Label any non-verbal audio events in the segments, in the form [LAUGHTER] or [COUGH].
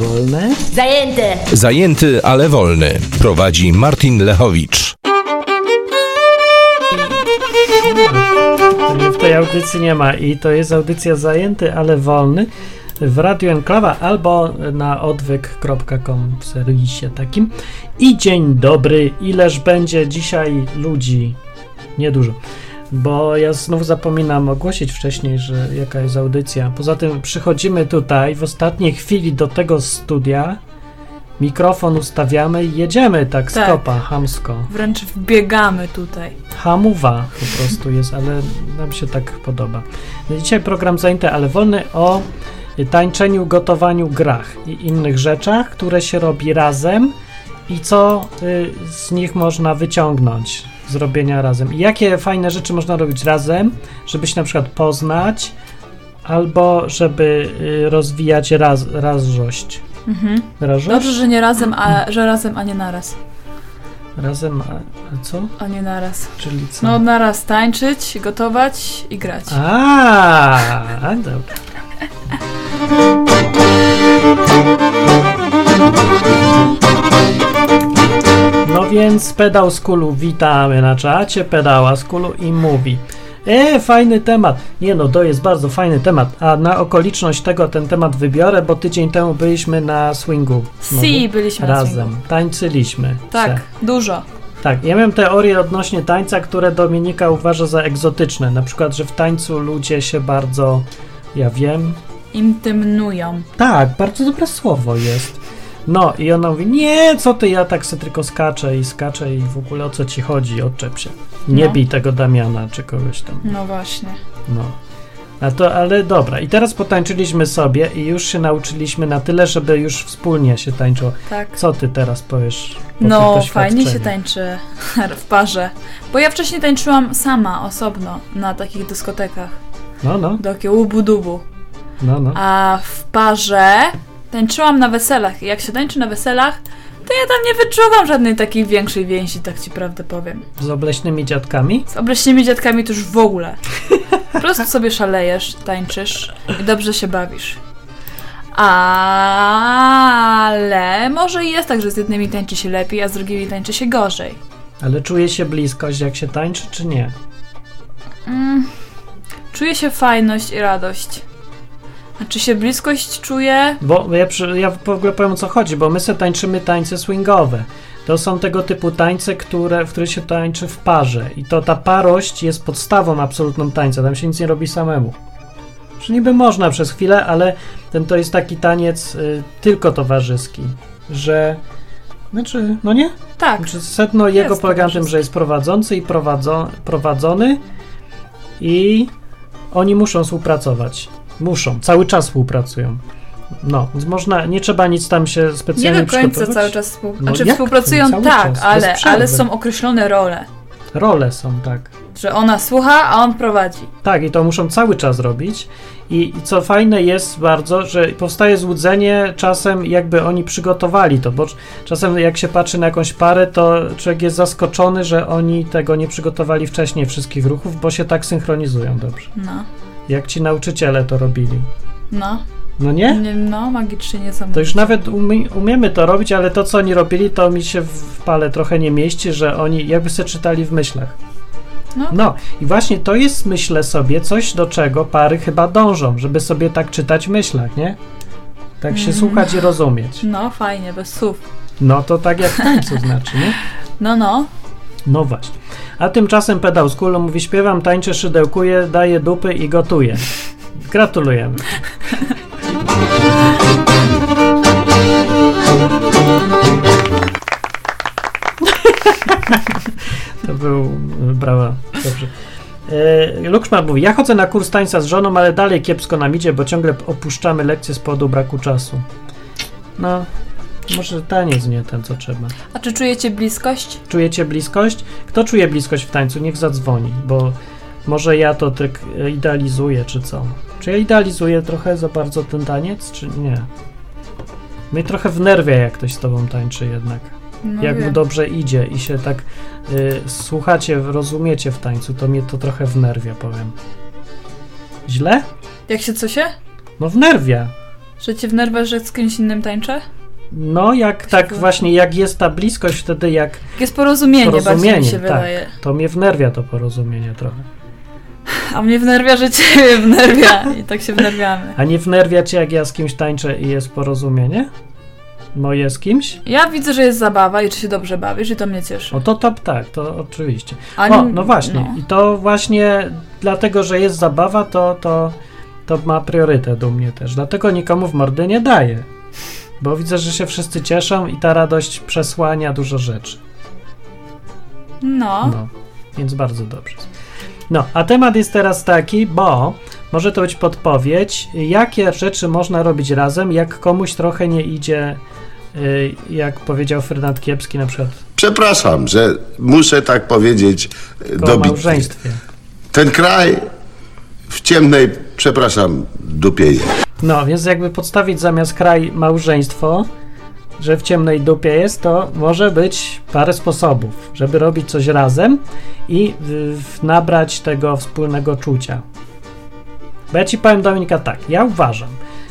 wolne? Zajęte! Zajęty, ale wolny. Prowadzi Martin Lechowicz. Mnie w tej audycji nie ma i to jest audycja Zajęty, ale wolny w Radio Enklawa albo na odwyk.com w serwisie takim. I dzień dobry, ileż będzie dzisiaj ludzi? Niedużo. Bo ja znów zapominam ogłosić wcześniej, że jaka jest audycja. Poza tym przychodzimy tutaj w ostatniej chwili do tego studia, mikrofon ustawiamy i jedziemy tak Tak. kopa, hamsko. Wręcz wbiegamy tutaj. Hamuwa po prostu jest, ale nam się tak podoba. Dzisiaj program zajęty, ale wolny o tańczeniu, gotowaniu, grach i innych rzeczach, które się robi razem i co y, z nich można wyciągnąć z robienia razem. I jakie fajne rzeczy można robić razem, żeby się na przykład poznać albo żeby y, rozwijać raz, razżość. Mhm. Razżość? Dobrze, że nie razem, a że razem, a nie naraz. Razem, a, a co? A nie naraz. Czyli co? No naraz tańczyć, gotować i grać. A, dobra. [LAUGHS] No więc pedał z kulu witamy na czacie, pedała z kulu i mówi E, fajny temat. Nie no, to jest bardzo fajny temat. A na okoliczność tego ten temat wybiorę, bo tydzień temu byliśmy na swingu. znowu. Si, byliśmy na Razem. swingu. Tańczyliśmy. Tak, se. dużo. Tak, ja miałem teorię odnośnie tańca, które Dominika uważa za egzotyczne. Na przykład, że w tańcu ludzie się bardzo, ja wiem, Intymnują. tak, bardzo dobre słowo jest. No i ona mówi, nie, co ty, ja tak se tylko skaczę i skaczę i w ogóle o co ci chodzi, odczep się. Nie No. bij tego Damiana czy kogoś tam. No właśnie. No. A to, ale dobra. I teraz potańczyliśmy sobie i już się nauczyliśmy na tyle, żeby już wspólnie się tańczyło. Tak. Co ty teraz powiesz? po No, fajnie się tańczy [LAUGHS] w parze. Bo ja wcześniej tańczyłam sama, osobno, na takich dyskotekach. No, no, Do takiego ubu-dubu. no, no. A w parze tańczyłam na weselach. I jak się tańczy na weselach, to ja tam nie wyczuwam żadnej takiej większej więzi, tak ci prawdę powiem. Z obleśnymi dziadkami? Z obleśnymi dziadkami to już w ogóle. Po prostu sobie szalejesz, tańczysz i dobrze się bawisz. Ale może i jest tak, że z jednymi tańczy się lepiej, a z drugimi tańczy się gorzej. Ale czuje się bliskość, jak się tańczy, czy nie? Mm, czuję się fajność i radość. A czy się bliskość czuję? Bo ja, przy, ja w ogóle powiem o co chodzi, bo my sobie tańczymy tańce swingowe. To są tego typu tańce, które, w których się tańczy w parze. I to ta parość jest podstawą absolutną tańca. Tam się nic nie robi samemu. Że niby można przez chwilę, ale ten to jest taki taniec y, tylko towarzyski. Że. Znaczy, no nie? Tak. Znaczy sedno jego polega na tym, że jest prowadzący i prowadzo, prowadzony i oni muszą współpracować. Muszą, cały czas współpracują. No, więc można, nie trzeba nic tam się Nie specjalnie do końca cały czas współ... No znaczy współpracują, cały tak, czas, ale, ale są określone role. Role są, tak. Że ona słucha, a on prowadzi. Tak, i to muszą cały czas robić. I, I co fajne jest bardzo, że powstaje złudzenie czasem, jakby oni przygotowali to, bo czasem jak się patrzy na jakąś parę, to człowiek jest zaskoczony, że oni tego nie przygotowali wcześniej wszystkich ruchów, bo się tak synchronizują dobrze. No, Jak ci nauczyciele to robili. no, No nie? nie, no, magicznie niesamowicie. To już nawet umie, umiemy to robić, ale to, co oni robili, to mi się w pale trochę nie mieści, że oni jakby se czytali w myślach. No. No i właśnie to jest, myślę sobie, coś do czego pary chyba dążą, żeby sobie tak czytać w myślach, nie? Tak się Mm. słuchać i rozumieć. No, fajnie, bez słów. No to tak jak w tańcu znaczy, nie? No, no. No właśnie. A tymczasem pedał z kulą mówi, śpiewam, tańczę, szydełkuję, daję dupy i gotuję. Gratulujemy. To był... Brawa. Dobrze. E, Lukszman mówi, ja chodzę na kurs tańca z żoną, ale dalej kiepsko nam idzie, bo ciągle opuszczamy lekcje z powodu braku czasu. No, może taniec nie ten, co trzeba. A czy czujecie bliskość? Czujecie bliskość? Kto czuje bliskość w tańcu? Niech zadzwoni, bo może ja to tak idealizuję, czy co? Czy ja idealizuję trochę za bardzo ten taniec, czy nie? Mnie trochę wnerwia, jak ktoś z tobą tańczy jednak. No, jak mu dobrze idzie i się tak y, słuchacie, rozumiecie w tańcu, to mnie to trochę wnerwia, powiem. Źle? Jak się co się? No wnerwia. Że cię wnerwia, że z kimś innym tańczę? No, jak tak właśnie, jak jest ta bliskość, wtedy jak jest porozumienie, bardziej porozumienie, mi się tak, wydaje. to mnie wnerwia to porozumienie trochę. A mnie wnerwia, że ciebie [LAUGHS] wnerwia. I tak się wnerwiamy. A nie wnerwia cię, jak ja z kimś tańczę i jest porozumienie? Moje z kimś? Ja widzę, że jest zabawa i czy się dobrze bawisz i to mnie cieszy. O to top, tak, to oczywiście. A O, no właśnie. no. I to właśnie dlatego, że jest zabawa, to, to, to ma priorytet u mnie też. Dlatego nikomu w mordy nie daję. Bo widzę, że się wszyscy cieszą i ta radość przesłania dużo rzeczy. No. No, więc bardzo dobrze. No, a temat jest teraz taki, bo może to być podpowiedź, jakie rzeczy można robić razem, jak komuś trochę nie idzie, y, jak powiedział Fernand Kiepski na przykład Przepraszam, że muszę tak powiedzieć e, dobić. małżeństwie. Ten kraj w ciemnej, przepraszam, dupie jest. No, więc jakby podstawić zamiast kraj małżeństwo, że w ciemnej dupie jest, to może być parę sposobów, żeby robić coś razem i y, nabrać tego wspólnego czucia. Bo ja ci powiem, Dominika, tak, ja uważam,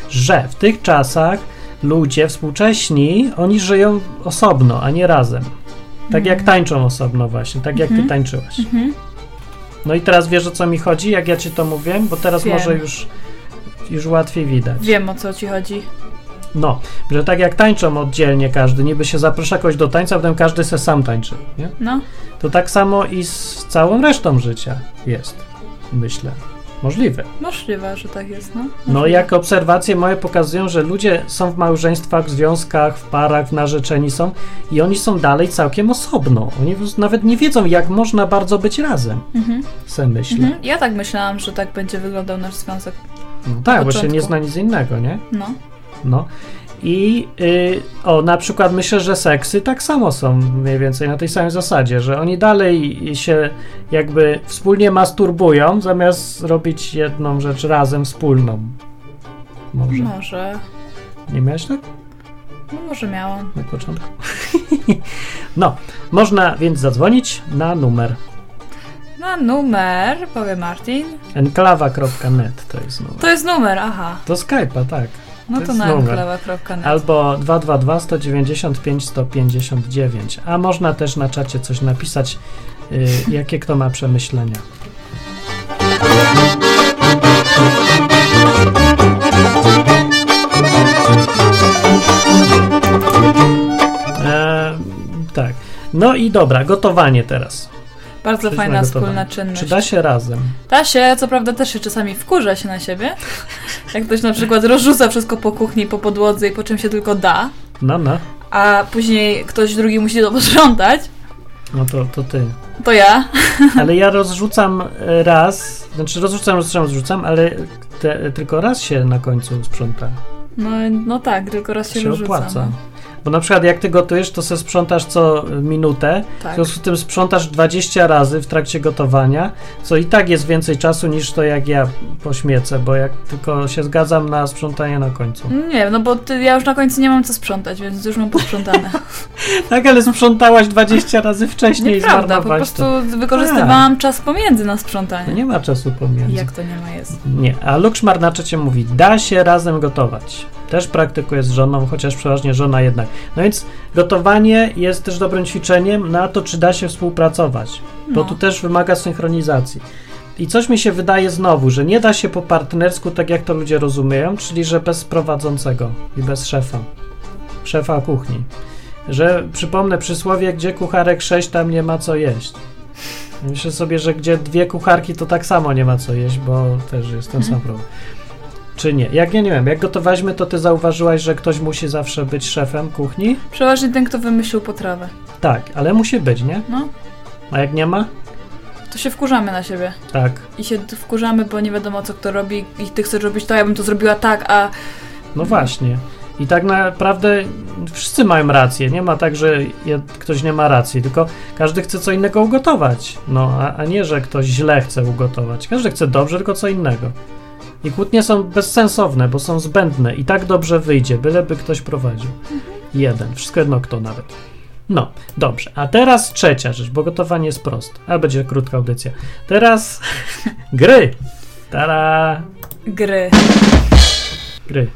że w tych czasach ludzie współcześni, oni żyją osobno, a nie razem. Tak jak tańczą osobno właśnie, tak jak ty tańczyłaś. Mhm. No i teraz wiesz o co mi chodzi, jak ja ci to mówię, bo teraz Wiem. może już, już łatwiej widać. Wiem o co ci chodzi. No, że tak jak tańczą oddzielnie każdy, niby się zaprasza kogoś do tańca, potem każdy se sam tańczy, nie? No. To tak samo i z całą resztą życia jest, myślę. Możliwe. Możliwe, że tak jest, no. No, Możliwe. jak obserwacje moje pokazują, że ludzie są w małżeństwach, w związkach, w parach, w narzeczeni są i oni są dalej całkiem osobno. Oni nawet nie wiedzą, jak można bardzo być razem, Mhm. se myślę. Mhm. Ja tak myślałam, że tak będzie wyglądał nasz związek. No tak, bo się nie zna nic innego, nie? No. No. I y, o, na przykład myślę, że seksy tak samo są mniej więcej na tej samej zasadzie, że oni dalej się jakby wspólnie masturbują, zamiast robić jedną rzecz razem wspólną. Może. Może. Nie miałeś tak No może miałam. na początku? [LAUGHS] no, można więc zadzwonić na numer Na numer, powie Martin. enklawa.net to jest numer. To jest numer, aha. Do Skype'a, tak. No To to, na enklawa.net. Albo 222 195 159. A można też na czacie coś napisać, y, jakie kto ma przemyślenia. E, tak. No i dobra, gotowanie teraz. Bardzo fajna gotowanie. wspólna czynność. Czy da się razem? Da się, co prawda też się czasami wkurza się na siebie. Jak ktoś na przykład rozrzuca wszystko po kuchni, po podłodze i po czym się tylko da, No, no. a później ktoś drugi musi to posprzątać, No to, to ty. to ja. Ale ja rozrzucam e, raz, znaczy rozrzucam, rozrzucam, rozrzucam, ale te, tylko raz się na końcu sprząta. No, no tak, tylko raz się, się rozrzuca. opłaca. No. Bo na przykład jak ty gotujesz, to se sprzątasz co minutę, w Tak. związku z tym sprzątasz 20 razy w trakcie gotowania, co i tak jest więcej czasu niż to jak ja pośmiecę, bo jak tylko się zgadzam na sprzątanie na końcu. Nie, no bo ty, ja już na końcu nie mam co sprzątać, więc już mam posprzątane. [LAUGHS] Tak, ale sprzątałaś 20 razy wcześniej i Nieprawda, po zmarnowałaś prostu to. wykorzystywałam czas pomiędzy na sprzątanie. No nie ma czasu pomiędzy. Jak to nie ma jest? Nie, a Lukszmar na czacie mówi, da się razem gotować. Też praktykuję z żoną, chociaż przeważnie żona jednak. No więc gotowanie jest też dobrym ćwiczeniem na to, czy da się współpracować, bo No. tu też wymaga synchronizacji. I coś mi się wydaje znowu, że nie da się po partnersku, tak jak to ludzie rozumieją, czyli że bez prowadzącego i bez szefa. Szefa kuchni. Że przypomnę przysłowie, gdzie kucharek sześć, tam nie ma co jeść. Myślę sobie, że gdzie dwie kucharki, to tak samo nie ma co jeść, bo też jest ten sam problem. Czy nie? Jak ja nie wiem, jak gotowaliśmy, to ty zauważyłaś, że ktoś musi zawsze być szefem kuchni? Przeważnie ten, kto wymyślił potrawę. Tak, ale musi być, nie? No, A jak nie ma? to się wkurzamy na siebie. Tak. I się wkurzamy, bo nie wiadomo, co kto robi i ty chcesz robić to, ja bym to zrobiła tak, a No właśnie. I tak naprawdę wszyscy mają rację. Nie ma tak, że ktoś nie ma racji, tylko każdy chce co innego ugotować. No, a, a nie, że ktoś źle chce ugotować. Każdy chce dobrze, tylko co innego. I kłótnie są bezsensowne, bo są zbędne i tak dobrze wyjdzie, byleby ktoś prowadził. Jeden, wszystko jedno kto nawet. No, dobrze. A teraz trzecia rzecz, bo gotowanie jest proste. A będzie krótka audycja. Teraz [LAUGHS] gry. Tara, gry. gry.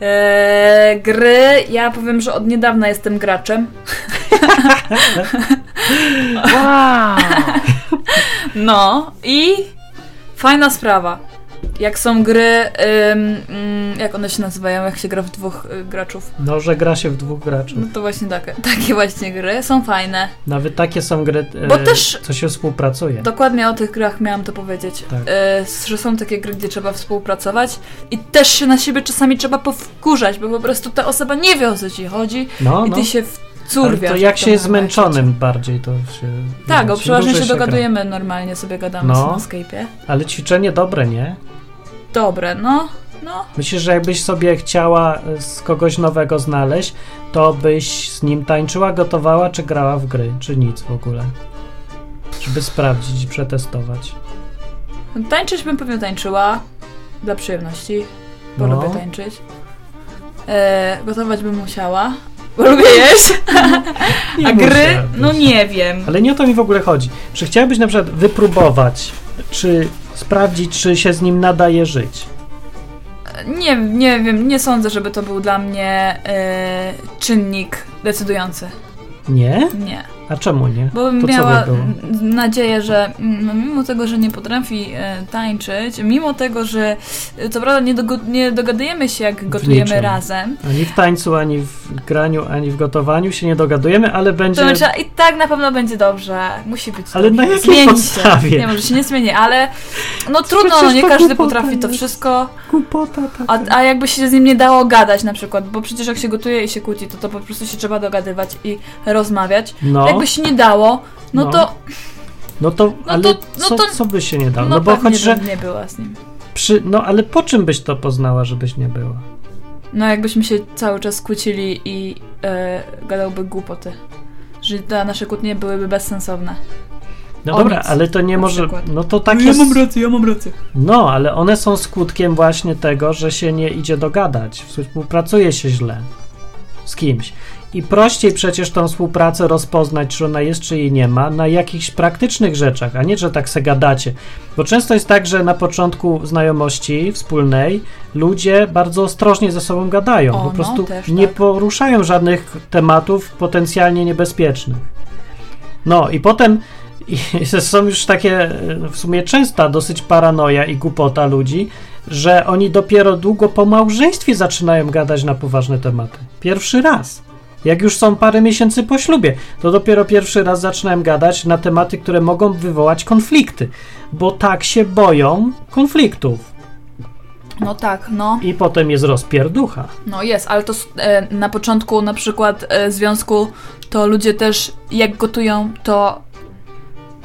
Eee, gry, ja powiem, że od niedawna jestem graczem. [LAUGHS] Wow! [LAUGHS] No i fajna sprawa. Jak są gry, ym, ym, jak one się nazywają, jak się gra w dwóch y, graczów. No, że gra się w dwóch graczy. No to właśnie takie, takie właśnie gry są fajne. Nawet takie są gry, e, Bo też- co się współpracuje. Dokładnie o tych grach miałam to powiedzieć. Tak. Y, że są takie gry, gdzie trzeba współpracować i też się na siebie czasami trzeba powkurzać, bo po prostu ta osoba nie wie o co ci chodzi No, i no. ty się Ale wcurwiasz. to jak w się jest zmęczonym bardziej, to się... Tak, bo przeważnie się gra. dogadujemy normalnie, sobie gadamy No. na Skype'ie. Ale ćwiczenie dobre, nie? Dobre, no, no. Myślisz, że jakbyś sobie chciała e, z kogoś nowego znaleźć, to byś z nim tańczyła, gotowała, czy grała w gry, czy nic w ogóle? Żeby sprawdzić i przetestować. Tańczyć bym pewnie tańczyła dla przyjemności, bo No. lubię tańczyć. E, gotować bym musiała, bo lubię jeść. [LAUGHS] A gry? No nie wiem. Ale nie o to mi w ogóle chodzi. Czy chciałabyś na przykład wypróbować, czy sprawdzić, czy się z nim nadaje żyć? Nie, nie wiem, nie sądzę, żeby to był dla mnie e, czynnik decydujący. Nie? Nie. A czemu nie? Bo bym To miała by nadzieję, że mm, mimo tego, że nie potrafi e, tańczyć, mimo tego, że e, co prawda nie, nie dogadujemy się, jak gotujemy razem, Ani w tańcu, ani w graniu, ani w gotowaniu się nie dogadujemy, ale będzie... to znaczy, i tak na pewno będzie dobrze. Musi być Ale dobrze. na jakiej Zmieni podstawie? Się. Nie, może się nie zmieni, ale no trudno, no, nie każdy potrafi to wszystko. Głupota A, a jakby się z nim nie dało gadać na przykład, bo przecież jak się gotuje i się kłóci, to to po prostu się trzeba dogadywać i rozmawiać. No, Jakby się nie dało, no, No. to no to, ale to- no co, to- co by się nie dało? no, No, bo choć, że nie była z nim. przy... No, ale po czym byś to poznała, żebyś nie była? No jakbyśmy się cały czas kłócili i e, gadałby głupoty. Że te nasze kłótnie byłyby bezsensowne. No O dobra, nic, ale to nie może... przykład. No to tak ja jest... mam rację, ja mam rację. No, ale one są skutkiem właśnie tego, że się nie idzie dogadać, współpracuje się źle z kimś. I prościej przecież tą współpracę rozpoznać, czy ona jest, czy jej nie ma, na jakichś praktycznych rzeczach, a nie, że tak se gadacie. Bo często jest tak, że na początku znajomości wspólnej ludzie bardzo ostrożnie ze sobą gadają. O, po no, prostu też nie tak. poruszają żadnych tematów potencjalnie niebezpiecznych. No i potem [LAUGHS] i są już takie e, w sumie częsta dosyć paranoja i głupota ludzi, że oni dopiero długo po małżeństwie zaczynają gadać na poważne tematy. Pierwszy raz. Jak już są parę miesięcy po ślubie, to dopiero pierwszy raz zaczynają gadać na tematy, które mogą wywołać konflikty, bo tak się boją konfliktów. No tak, no. I potem jest rozpierducha. No jest, ale to e, na początku na przykład e, związku to ludzie też jak gotują, to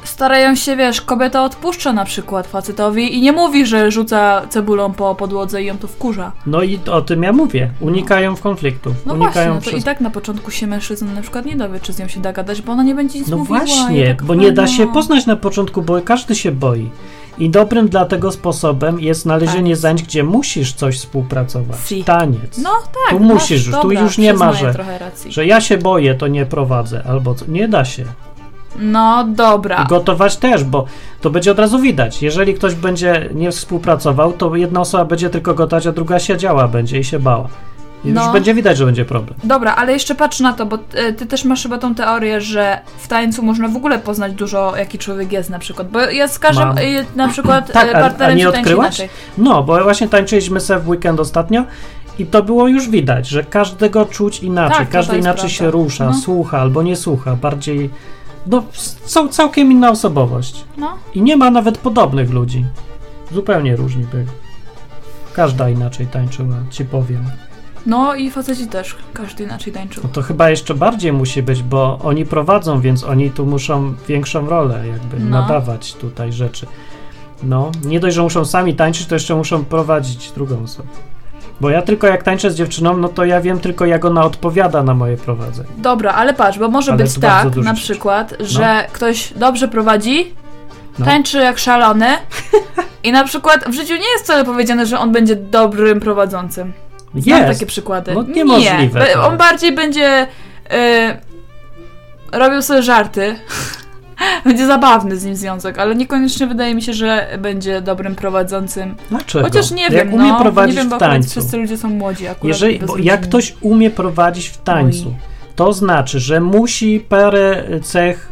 starają się, wiesz, kobieta odpuszcza na przykład facetowi i nie mówi, że rzuca cebulą po podłodze i ją to wkurza. No i o tym ja mówię. Unikają konfliktów. No właśnie, unikają no to i tak na początku się mężczyzna na przykład nie dowie, czy z nią się da gadać, bo ona nie będzie nic No mówiła. i właśnie, tak bo nie da się poznać na początku, bo każdy się boi. I dobrym dla tego sposobem jest znalezienie Taniec. zajęć, gdzie musisz coś współpracować. Si. Taniec. No tak, Tu musisz, tu dobra, już nie ma, że-. Że ja się boję, to nie prowadzę, albo co. Nie da się. No dobra. I gotować też, bo to będzie od razu widać. Jeżeli ktoś będzie nie współpracował, to jedna osoba będzie tylko gotować, a druga siedziała będzie i się bała. I No. już będzie widać, że będzie problem. Dobra, ale jeszcze patrz na to, bo e, ty też masz chyba tą teorię, że w tańcu można w ogóle poznać dużo, jaki człowiek jest na przykład. Bo ja z każdym Mam. e, na przykład Tak, e, a- a partnerem nie odkryłaś? No, bo właśnie tańczyliśmy sobie w weekend ostatnio i to było już widać, że każdego czuć inaczej, Tak, każdy inaczej prawda. się rusza, No. słucha albo nie słucha, bardziej, no, są całkiem inna osobowość. No, I nie ma nawet podobnych ludzi. Zupełnie różni byli. Każda inaczej tańczyła, ci powiem. no i faceci też, każdy inaczej tańczył. No to chyba jeszcze bardziej musi być, bo oni prowadzą, więc oni tu muszą większą rolę jakby No. nadawać tutaj rzeczy. No, nie dość, że muszą sami tańczyć, to jeszcze muszą prowadzić drugą osobę. Bo ja tylko jak tańczę z dziewczyną, no to ja wiem tylko jak ona odpowiada na moje prowadzenie. Dobra, ale patrz, bo może Ale być tak, na rzeczy. przykład, że ktoś dobrze prowadzi, No. tańczy jak szalony [LAUGHS] i na przykład w życiu nie jest wcale powiedziane, że on będzie dobrym prowadzącym. Znam Jest! takie przykłady. No niemożliwe Nie, on bardziej będzie y, robił sobie żarty [LAUGHS] Będzie zabawny z nim związek, ale niekoniecznie wydaje mi się, że będzie dobrym prowadzącym. Dlaczego? Chociaż nie Jak wiem, umie no, prowadzić nie wiem, w bo akurat tańcu. wszyscy ludzie są młodzi akurat. Jeżeli, bo jak ktoś umie prowadzić w tańcu, Oj. to znaczy, że musi parę cech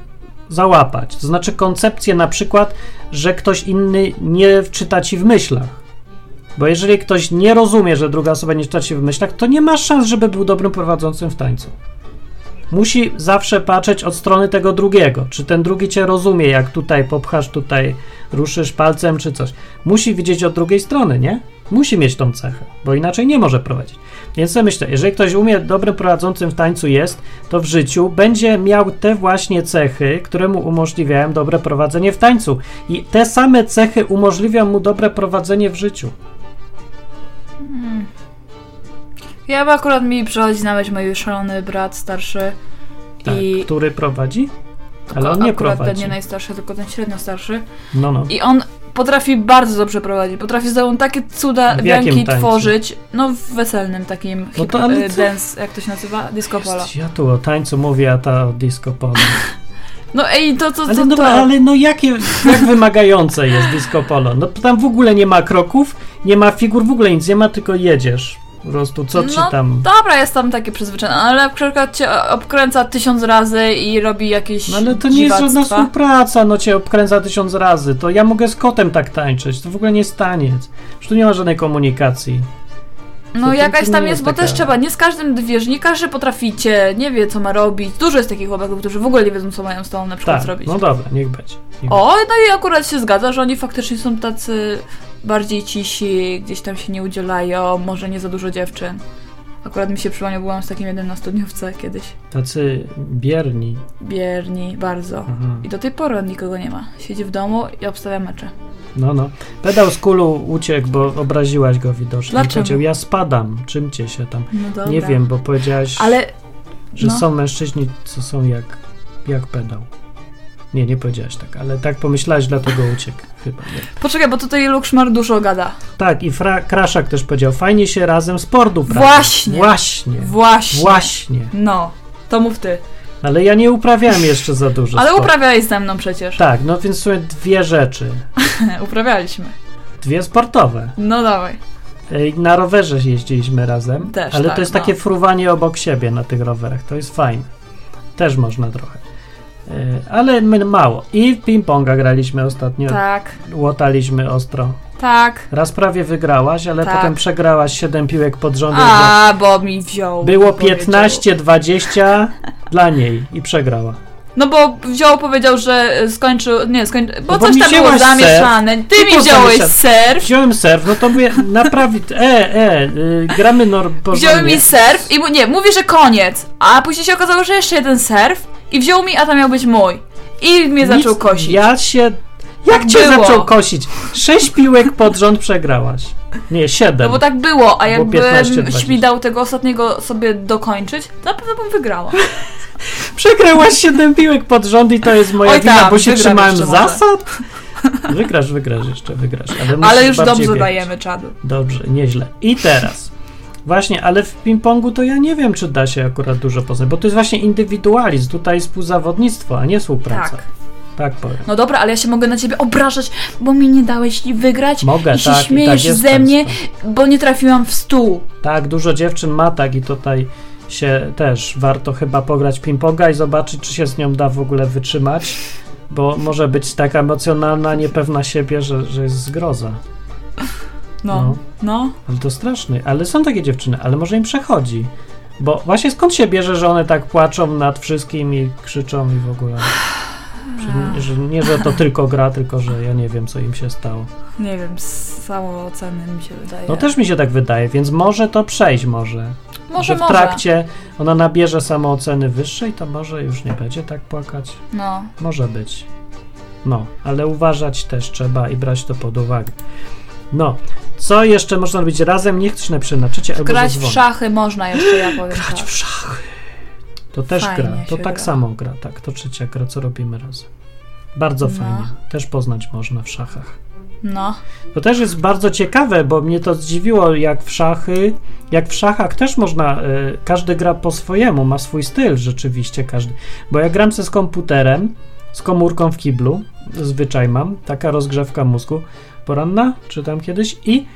załapać. To znaczy koncepcję na przykład, że ktoś inny nie wczyta ci w myślach. Bo jeżeli ktoś nie rozumie, że druga osoba nie czyta ci w myślach, to nie ma szans, żeby był dobrym prowadzącym w tańcu. Musi zawsze patrzeć od strony tego drugiego. Czy ten drugi cię rozumie, jak tutaj popchasz, tutaj ruszysz palcem, czy coś. Musi widzieć od drugiej strony, nie? Musi mieć tą cechę, bo inaczej nie może prowadzić. Więc ja myślę, jeżeli ktoś umie dobrym prowadzącym w tańcu jest, to w życiu będzie miał te właśnie cechy, które mu umożliwiają dobre prowadzenie w tańcu. I te same cechy umożliwią mu dobre prowadzenie w życiu. Ja by akurat mi przychodzi na myśl mój szalony brat starszy. Tak, I który prowadzi? Ale on nie akurat prowadzi. ten nie najstarszy, tylko ten średnio starszy. No, no. I on potrafi bardzo dobrze prowadzić. Potrafi z tobą takie cuda wianki tworzyć. No w weselnym takim No hip, to ale y, co? dance, jak to się nazywa? Disco polo. Ja tu o tańcu mówię, a ta o disco polo. [LAUGHS] No ej, to co, Ale, co dobra, to? ale no jakie, jak wymagające jest disco polo? No tam w ogóle nie ma kroków, nie ma figur, w ogóle nic nie ma, tylko jedziesz. Po prostu, co ci no, tam... Dobra, jest tam takie przyzwyczajone, ale przykład cię obkręca tysiąc razy i robi jakieś No ale to nie jest żadna dziwactwa. współpraca, no cię obkręca tysiąc razy. To ja mogę z kotem tak tańczyć, to w ogóle nie jest taniec. Już tu nie ma żadnej komunikacji. No To- jakaś tam jest, jest bo taka- też trzeba, nie z każdym wiesz, nie każdy potraficie, nie wie co ma robić. Dużo jest takich chłopaków, którzy w ogóle nie wiedzą co mają z tobą na przykład Tak, zrobić. no dobra, niech będzie. Niech O, no i akurat się zgadza, że oni faktycznie są tacy bardziej cisi, gdzieś tam się nie udzielają, może nie za dużo dziewczyn. Akurat mi się przypomniał, byłam z takim jednym na studniówce kiedyś. Tacy bierni. Bierni, bardzo. Aha. I do tej pory on nikogo nie ma. Siedzi w domu i obstawia mecze. No, no. Pedał z kulu uciekł, bo obraziłaś go widocznie. Dlaczego? Powiedział, ja spadam, czym cię się tam... No dobra. Nie wiem, bo powiedziałaś... Ale Że No. są mężczyźni, co są jak, jak pedał. Nie, nie powiedziałaś tak, ale tak pomyślałaś, dlatego uciekł chyba. Nie. poczekaj, bo tutaj Lukszmar dużo gada. Tak, i Fra- Kraszak też powiedział, fajnie się razem sportu uprawia. Właśnie. Właśnie. Właśnie. Właśnie. No, to mów ty. Ale ja nie uprawiałem jeszcze za dużo Ale sportu. uprawiałeś ze mną przecież. Tak, no więc są dwie rzeczy. [LAUGHS] Uprawialiśmy. Dwie sportowe. No dawaj. Na rowerze jeździliśmy razem, Też, ale tak, to jest no. takie fruwanie obok siebie na tych rowerach. To jest fajne. Też można trochę. E, Ale my mało. I w ping-ponga graliśmy ostatnio. Tak, Łotaliśmy ostro. tak. Raz prawie wygrałaś, ale Tak. potem przegrałaś 7 piłek pod rząd. A, bo mi wziął. Było powiedział. 15-20 dla niej i przegrała. No bo wziął, powiedział, że skończył. Nie, skończył. Bo No bo coś tam było zamieszane. Ty Ty mi wziąłeś zamieszane. surf. Wziąłem serw, no to mówię, naprawić. E, e, y, gramy nor porządnie. Wziął mi surf i nie, mówi, że koniec. A później się okazało, że jeszcze jeden surf i wziął mi, a to miał być mój. I mnie Nic- zaczął kosić. Ja się. Jak Tak cię było. zaczął kosić? Sześć piłek pod rząd przegrałaś. Nie, siedem. No bo tak było, a Było jakbym 15-20. śmigał tego ostatniego sobie dokończyć, to na pewno bym wygrała. [LAUGHS] Przegrałaś siedem piłek pod rząd i to jest moja Oj wina, tam, bo się trzymałem zasad. Wygrasz, wygrasz jeszcze, wygrasz. Ale, Ale już dobrze biegać. dajemy czadu. Dobrze, nieźle. I teraz. Właśnie, ale w ping-pongu to ja nie wiem, czy da się akurat dużo poznać, bo to jest właśnie indywidualizm, tutaj współzawodnictwo, a nie współpraca. Tak. Tak powiem. No dobra, ale ja się mogę na ciebie obrażać, bo mi nie dałeś wygrać Mogę, i się tak, i śmiejesz tak jest ze mnie, często. bo nie trafiłam w stół. Tak, dużo dziewczyn ma tak i tutaj się też warto chyba pograć ping-ponga i zobaczyć, czy się z nią da w ogóle wytrzymać, bo może być taka emocjonalna, niepewna siebie, że, że jest zgroza. No, No. no. Ale to straszne. Ale są takie dziewczyny, ale może im przechodzi. Bo właśnie skąd się bierze, że one tak płaczą nad wszystkim i krzyczą i w ogóle. Że, że nie, że to tylko gra, tylko że ja nie wiem, co im się stało. Nie wiem, z samooceny mi się wydaje. No też mi się tak wydaje, więc może to przejść może. może, że w może. trakcie ona nabierze samooceny wyższej, to może już nie będzie tak płakać. No. Może być. No, ale uważać też trzeba i brać to pod uwagę. No, co jeszcze można robić razem? Niech ktoś napisze na czycie albo Grać w szachy można jeszcze, ja powiem Grać tak. w szachy. To też Fajnie gra. To tak gra. samo gra, tak. To trzecia gra, co robimy razem. Bardzo No. fajnie. Też poznać można w szachach. No. To też jest bardzo ciekawe, bo mnie to zdziwiło, jak w szachy, jak w szachach też można, y, każdy gra po swojemu, ma swój styl rzeczywiście każdy. Bo ja gram se z komputerem z komórką w kiblu, zwyczaj mam, taka rozgrzewka mózgu poranna, czytam kiedyś i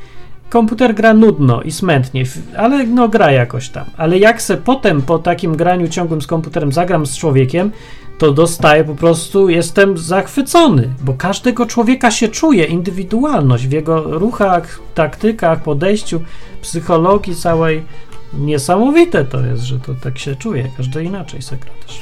komputer gra nudno i smętnie, ale no gra jakoś tam. Ale jak se potem po takim graniu ciągłym z komputerem zagram z człowiekiem, to dostaję po prostu, jestem zachwycony, bo każdego człowieka się czuje, indywidualność w jego ruchach, taktykach, podejściu, psychologii całej. Niesamowite to jest, że to tak się czuje, każdy inaczej se gra też.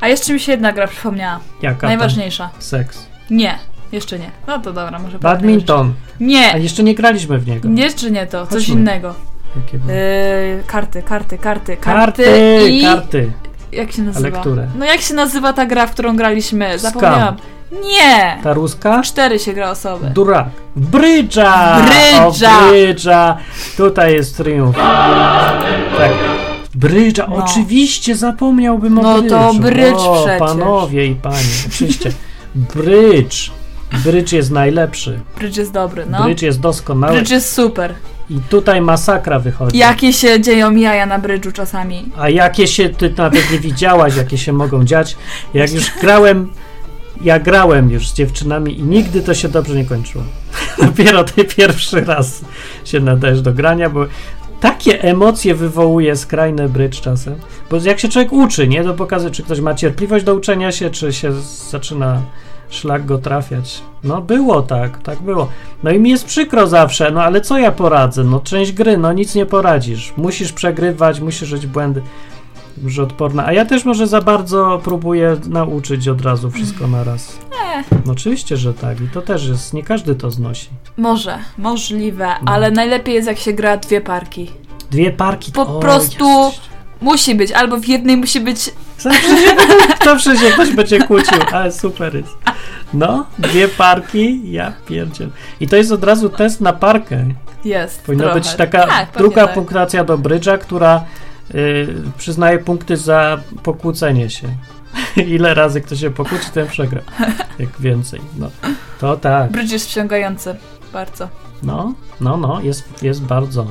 A jeszcze mi się jedna gra przypomniała. Jaka? Najważniejsza. Seks. Nie, jeszcze nie. No to dobra, może Badminton. A Nie, jeszcze nie graliśmy w niego. jeszcze nie to, coś Chodźmy. innego. Jakie było? Yy, karty, karty, karty, Karty, i... karty. Jak się nazywa? lekturę. No jak się nazywa ta gra, w którą graliśmy? Zapomniałam. Nie! Ta ruska? Cztery się gra osoby. Durak. Brydża! Brydża! O, brydża! Tutaj jest triumf. Tak. Brydża, No. oczywiście zapomniałbym o No brydżu. to brydż o, przecież. panowie i panie, oczywiście. Brydż. Brydż jest najlepszy. Brydż jest dobry, no. Brydż jest doskonały. Brydż jest super. I tutaj masakra wychodzi. Jakie się dzieją jaja na brydżu czasami. A jakie się, ty nawet nie widziałaś, jakie się mogą dziać. Jak już grałem, ja grałem już z dziewczynami i nigdy to się dobrze nie kończyło. [LAUGHS] Dopiero ty pierwszy raz się nadajesz do grania, bo takie emocje wywołuje skrajny brycz czasem. Bo jak się człowiek uczy, nie, to pokazuje, czy ktoś ma cierpliwość do uczenia się, czy się zaczyna szlak go trafiać. No było tak, tak było. No i mi jest przykro zawsze, no ale co ja poradzę? No część gry, no nic nie poradzisz. Musisz przegrywać, musisz robić błędy. Że odporna. A ja też może za bardzo próbuję nauczyć od razu wszystko na raz. No oczywiście, że tak. I to też jest, nie każdy to znosi. Może, możliwe, No. ale najlepiej jest jak się gra dwie parki. Dwie parki. Po o, prostu- jest. Musi być, albo w jednej musi być. Zawsze się, zawsze się ktoś będzie kłócił, ale super jest. No, dwie parki, ja pierdziel. I to jest od razu test na parkę. Jest. Powinna trochę. być taka tak, druga tak. punktacja do brydża, która y, przyznaje punkty za pokłócenie się. [LAUGHS] Ile razy ktoś się pokłóci, ten przegra. Jak więcej. No, to tak. Brydż jest wciągający. Bardzo. No, no, no, jest, jest bardzo.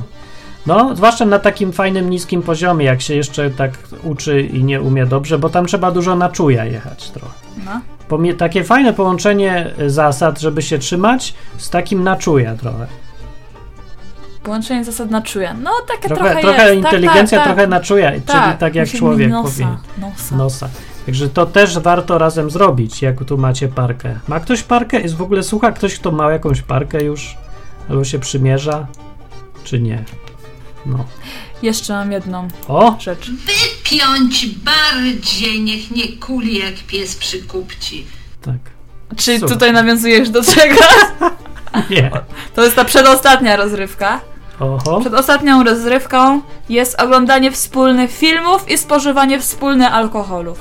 No, zwłaszcza na takim fajnym, niskim poziomie, jak się jeszcze tak uczy i nie umie dobrze, bo tam trzeba dużo na czuja jechać trochę. No. Pomie- takie fajne połączenie zasad, żeby się trzymać, z takim na czuja trochę. Połączenie zasad na czuja. No, takie Trochę, trochę, trochę jest. inteligencja, tak, tak, trochę na czuja, czyli tak jak musimy człowiek nosa, powinien. Nosa. Nosa. Także to też warto razem zrobić, jak tu macie parkę. Ma ktoś parkę? Jest w ogóle, słucha ktoś, kto ma jakąś parkę już? Albo się przymierza? Czy nie? No. Jeszcze mam jedną O! rzecz. Piąć bardziej, niech nie kuli jak pies przy kupci. Tak. Czy Super. tutaj nawiązujesz do czego? [LAUGHS] Nie. To jest ta przedostatnia rozrywka. Oho. Przed ostatnią rozrywką jest oglądanie wspólnych filmów i spożywanie wspólnych alkoholów.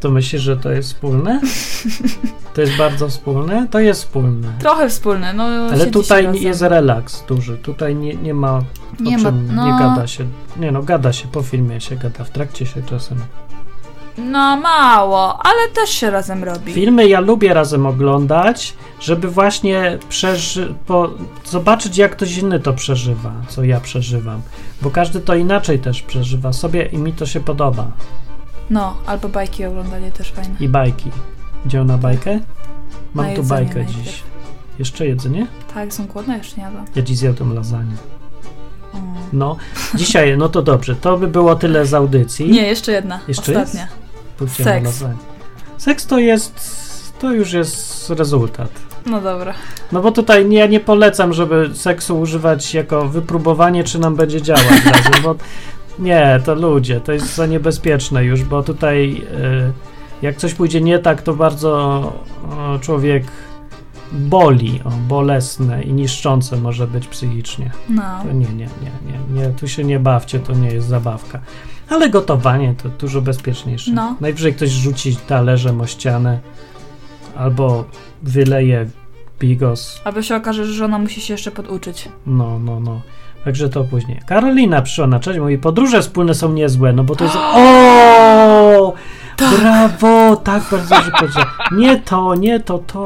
To myślisz, że to jest wspólne? To jest bardzo wspólne? To jest wspólne. Trochę wspólne, no Ale tutaj razem. jest relaks duży. Tutaj nie, nie ma Nie ma- no. nie gada się. Nie no, gada się po filmie się gada, w trakcie się czasem. No mało, ale też się razem robi. Filmy ja lubię razem oglądać, żeby właśnie przeży- po- zobaczyć jak ktoś inny to przeżywa, co ja przeżywam. Bo każdy to inaczej też przeżywa sobie i mi to się podoba. No, albo bajki oglądanie też fajne. I bajki. Idziemy na bajkę? Mam Na tu bajkę najpierw. dziś. Jeszcze jedzenie? Tak, są głodne? Jeszcze nie jadłam. Ja dziś zjadłem lasagne. No, dzisiaj, no to dobrze, to by było tyle z audycji. Nie, jeszcze jedna. Jeszcze Ostatnia. Na seks. Seks to jest, to już jest rezultat. No dobra. No bo tutaj ja nie polecam, żeby seksu używać jako wypróbowanie, czy nam będzie działać razem, bo [LAUGHS] nie, to ludzie, to jest za niebezpieczne już, bo tutaj y, jak coś pójdzie nie tak, to bardzo o, człowiek boli, o, bolesne i niszczące może być psychicznie. No. To nie, nie, nie, nie, nie, tu się nie bawcie, to nie jest zabawka. Ale gotowanie to dużo bezpieczniejsze. No. Najwyżej ktoś rzuci talerzem o ścianę albo wyleje bigos. Albo się okaże, że żona musi się jeszcze poduczyć. No, no, no. Także to później. Karolina przyszła na cześć, mówi, podróże wspólne są niezłe, no bo to jest... [GASPS] O! Brawo! Tak bardzo dobrze powiedział. Nie to, nie to, to.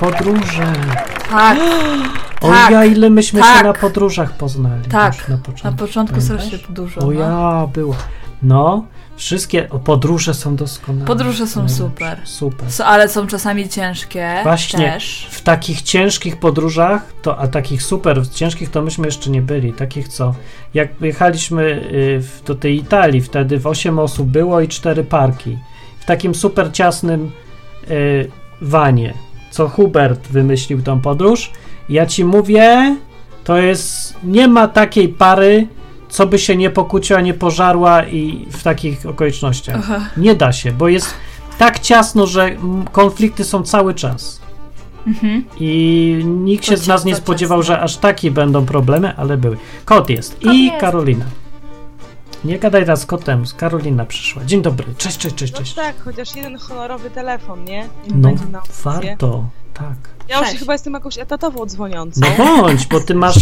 Podróże. Tak, [GASPS] O Tak, ja, ile myśmy się tak. na podróżach poznali. Tak, na początku. na początku strasznie dużo. O no. ja, było. No, wszystkie o, podróże są doskonałe. Podróże są Najlepsze. super. Super. So, ale są czasami ciężkie. Właśnie Też. w takich ciężkich podróżach, to, a takich super ciężkich to myśmy jeszcze nie byli. Takich co, jak jechaliśmy y, do tej Italii, wtedy w 8 osób było i 4 parki. W takim super ciasnym y, wanie, co Hubert wymyślił tą podróż. Ja ci mówię, to jest, nie ma takiej pary, co by się nie pokłóciła, nie pożarła i w takich okolicznościach. Nie da się, bo jest tak ciasno, że konflikty są cały czas. Mhm. I nikt się To z nas nie spodziewał, ciasno. że aż takie będą problemy, ale były. Kot jest Kot i jest. Karolina. Nie gadaj teraz z kotem, z Karolina przyszła. Dzień dobry, cześć, cześć, cześć, No cześć. tak, chociaż jeden honorowy telefon, nie? Nie No, warto, tak. Ja już Cześć. chyba jestem jakąś etatową dzwoniącą. No bądź, bo ty masz,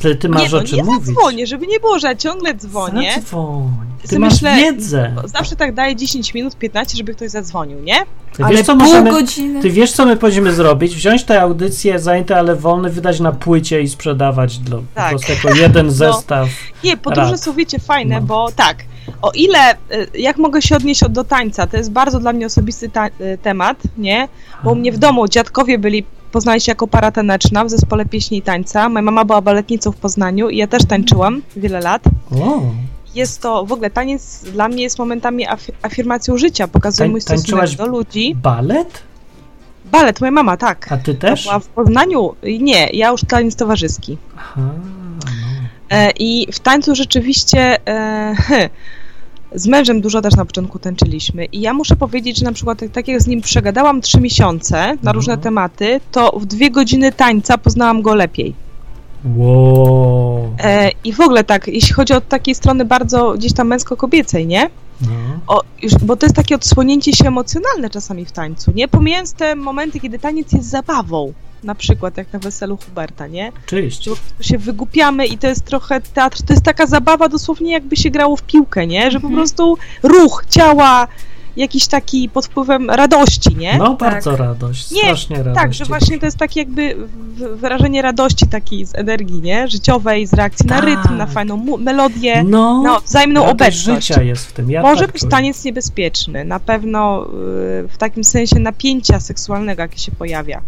ty, ty masz nie, o no nie mówić. zadzwonię, żeby nie było, że ja ciągle dzwonię. Zadzwoń. Ty Sobie masz myślę- wiedzę. Zawsze tak daję 10 minut, 15, żeby ktoś zadzwonił, nie? Ty Ale wiesz, co pół możemy, godziny. ty wiesz, co my powinniśmy zrobić? Wziąć tę audycję zajęte, ale wolne, wydać na płycie i sprzedawać dla, po Tak. prostu jako jeden [LAUGHS] zestaw. Nie, podróże Rad. są, wiecie, fajne, No. bo tak, o ile, y, jak mogę się odnieść od- do tańca, to jest bardzo dla mnie osobisty y, temat, nie? Bo u mnie w domu dziadkowie byli, poznali się jako para taneczna w zespole pieśni i tańca. Moja mama była baletnicą w Poznaniu i ja też tańczyłam wiele lat. Jest to, w ogóle taniec dla mnie jest momentami af- afirmacją życia, pokazuje Tań- mój stosunek do ludzi. balet? Balet, moja mama, tak. A ty też? była w Poznaniu? Nie, ja już taniec towarzyski. Aha, I w tańcu rzeczywiście e, [LAUGHS] z mężem dużo też na początku tańczyliśmy. I ja muszę powiedzieć, że na przykład tak- tak jak z nim przegadałam trzy miesiące na różne Mhm. tematy, to w dwie godziny tańca poznałam go lepiej. Wow. E, I w ogóle tak, jeśli chodzi od takiej strony bardzo gdzieś tam męsko-kobiecej, nie? No. O, już, bo to jest takie odsłonięcie się emocjonalne czasami w tańcu, nie? Pomijając te momenty, kiedy taniec jest zabawą. Na przykład jak na weselu Huberta, nie? Oczywiście. Prostu się wygupiamy i to jest trochę teatr, to jest taka zabawa dosłownie jakby się grało w piłkę, nie? Że po Mhm. prostu ruch ciała, jakiś taki pod wpływem radości, nie? No, bardzo radość, Nie, strasznie radość. tak, że właśnie to jest takie jakby wyrażenie radości takiej z energii, nie? Życiowej, z reakcji na Tak. rytm, na fajną mu- melodię, No, na wzajemną obecność. życia jest w tym. Ja Może tak być czuję. taniec niebezpieczny, na pewno y, w takim sensie napięcia seksualnego, jakie się pojawia.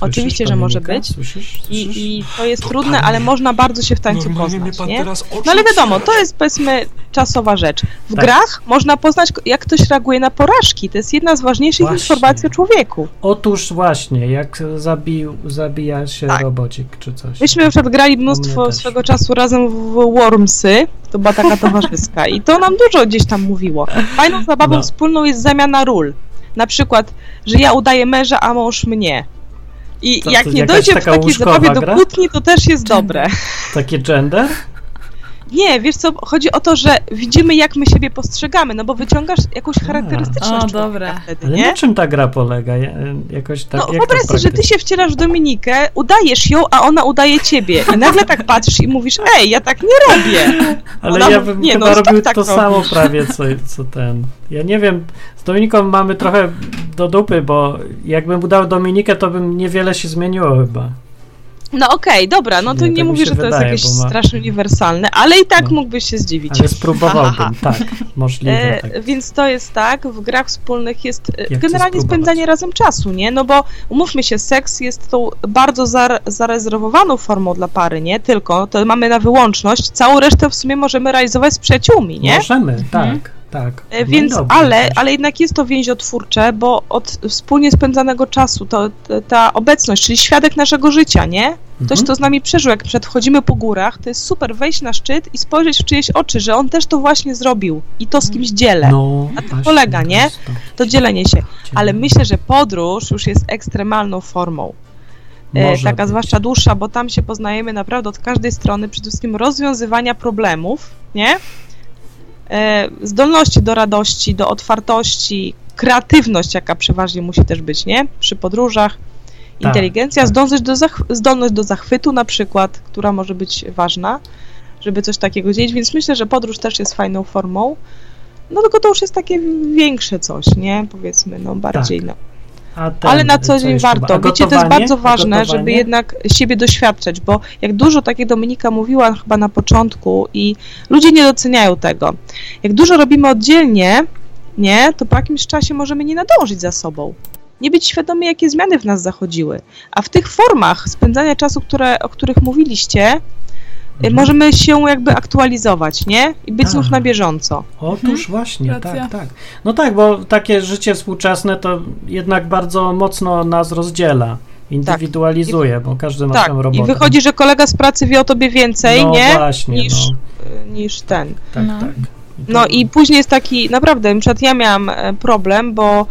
Oczywiście, że może być. Słyszysz? Słyszysz? I, I to jest Totalnie. trudne, ale można bardzo się w tańcu poznać, nie? No ale wiadomo, to jest powiedzmy czasowa rzecz. W Tak. grach można poznać, jak ktoś reaguje na porażki. To jest jedna z ważniejszych Właśnie. informacji o człowieku. Otóż właśnie, jak zabił, zabija się Tak. robocik czy coś. Myśmy na przykład grali mnie mnóstwo swego czasu razem w Wormsy, to była taka towarzyska i to nam dużo gdzieś tam mówiło. Fajną zabawą No. wspólną jest zamiana ról. Na przykład, że ja udaję męża, a mąż mnie. I To- jak to nie dojdzie w taka takiej zabawie do kłótni, to też jest dobre. Takie gender? Nie, wiesz co, chodzi o to, że widzimy jak my siebie postrzegamy, no bo wyciągasz jakąś charakterystyczność O, dobre. wtedy, Ale na czym ta gra polega? Ja, e, Jakoś tak, No jak wyobraź to sobie, że ty się wcielasz w Dominikę, udajesz ją, a ona udaje ciebie. I nagle tak patrzysz i mówisz, ej, ja tak nie robię. [LAUGHS] Ale ona ja bym nie, chyba no, robił tak to robisz. samo prawie, [LAUGHS] co, co ten. Ja nie wiem, z Dominiką mamy trochę do dupy, bo jakbym udał Dominikę, to bym niewiele się zmieniło chyba. No okej, dobra, no to Nie, nie, tak mówię, że to jest wydaje, jakieś ma- strasznie uniwersalne, ale i tak No. mógłbyś się zdziwić. Ale spróbowałbym, [LAUGHS] Ha, tak, możliwe. E, tak. Więc to jest tak, w grach wspólnych jest e, chcę generalnie spędzanie razem czasu, nie? No bo umówmy się, seks jest tą bardzo zar- zarezerwowaną formą dla pary, nie? Tylko to mamy na wyłączność, całą resztę w sumie możemy realizować z przyjaciółmi, nie? Możemy, tak, tak. E, No Więc, dobrze, ale, ale jednak jest to więziotwórcze, bo od wspólnie spędzanego czasu, to to- ta obecność, czyli świadek naszego życia, nie? Ktoś, Mhm. kto z nami przeżył, jak przed wchodzimy po górach, to jest super wejść na szczyt i spojrzeć w czyjeś oczy, że on też to właśnie zrobił i to z kimś dzielę. No, tym właśnie, polega, to nie? to. To dzielenie się. Ale myślę, że podróż już jest ekstremalną formą. E, Może taka być. zwłaszcza dłuższa, bo tam się poznajemy naprawdę od każdej strony, przede wszystkim rozwiązywania problemów, nie? E, zdolności do radości, do otwartości, kreatywność, jaka przeważnie musi też być, nie? Przy podróżach, Tak, inteligencja, tak. zdolność, do zdolność do zachwytu na przykład, która może być ważna, żeby coś takiego dzielić, więc myślę, że podróż też jest fajną formą. No tylko to już jest takie większe coś, nie? Powiedzmy, no bardziej, Tak. no. Ten, Ale na co dzień warto. Wiecie, to jest bardzo ważne, żeby jednak siebie doświadczać, bo jak dużo, tak jak Dominika mówiła chyba na początku i ludzie nie doceniają tego. Jak dużo robimy oddzielnie, nie, to po jakimś czasie możemy nie nadążyć za sobą. Nie być świadomi, jakie zmiany w nas zachodziły. A w tych formach spędzania czasu, które, o których mówiliście, Mhm. możemy się jakby aktualizować, nie? I być Tak. znów na bieżąco. Otóż właśnie, racja. tak, tak. No tak, bo takie życie współczesne to jednak bardzo mocno nas rozdziela, indywidualizuje, bo każdy ma Tak, swoją robotę. i wychodzi, że kolega z pracy wie o tobie więcej, no nie? właśnie, niż- no, Niż ten. tak, No. tak. No i później jest taki, naprawdę, na przykład ja miałam e, problem, bo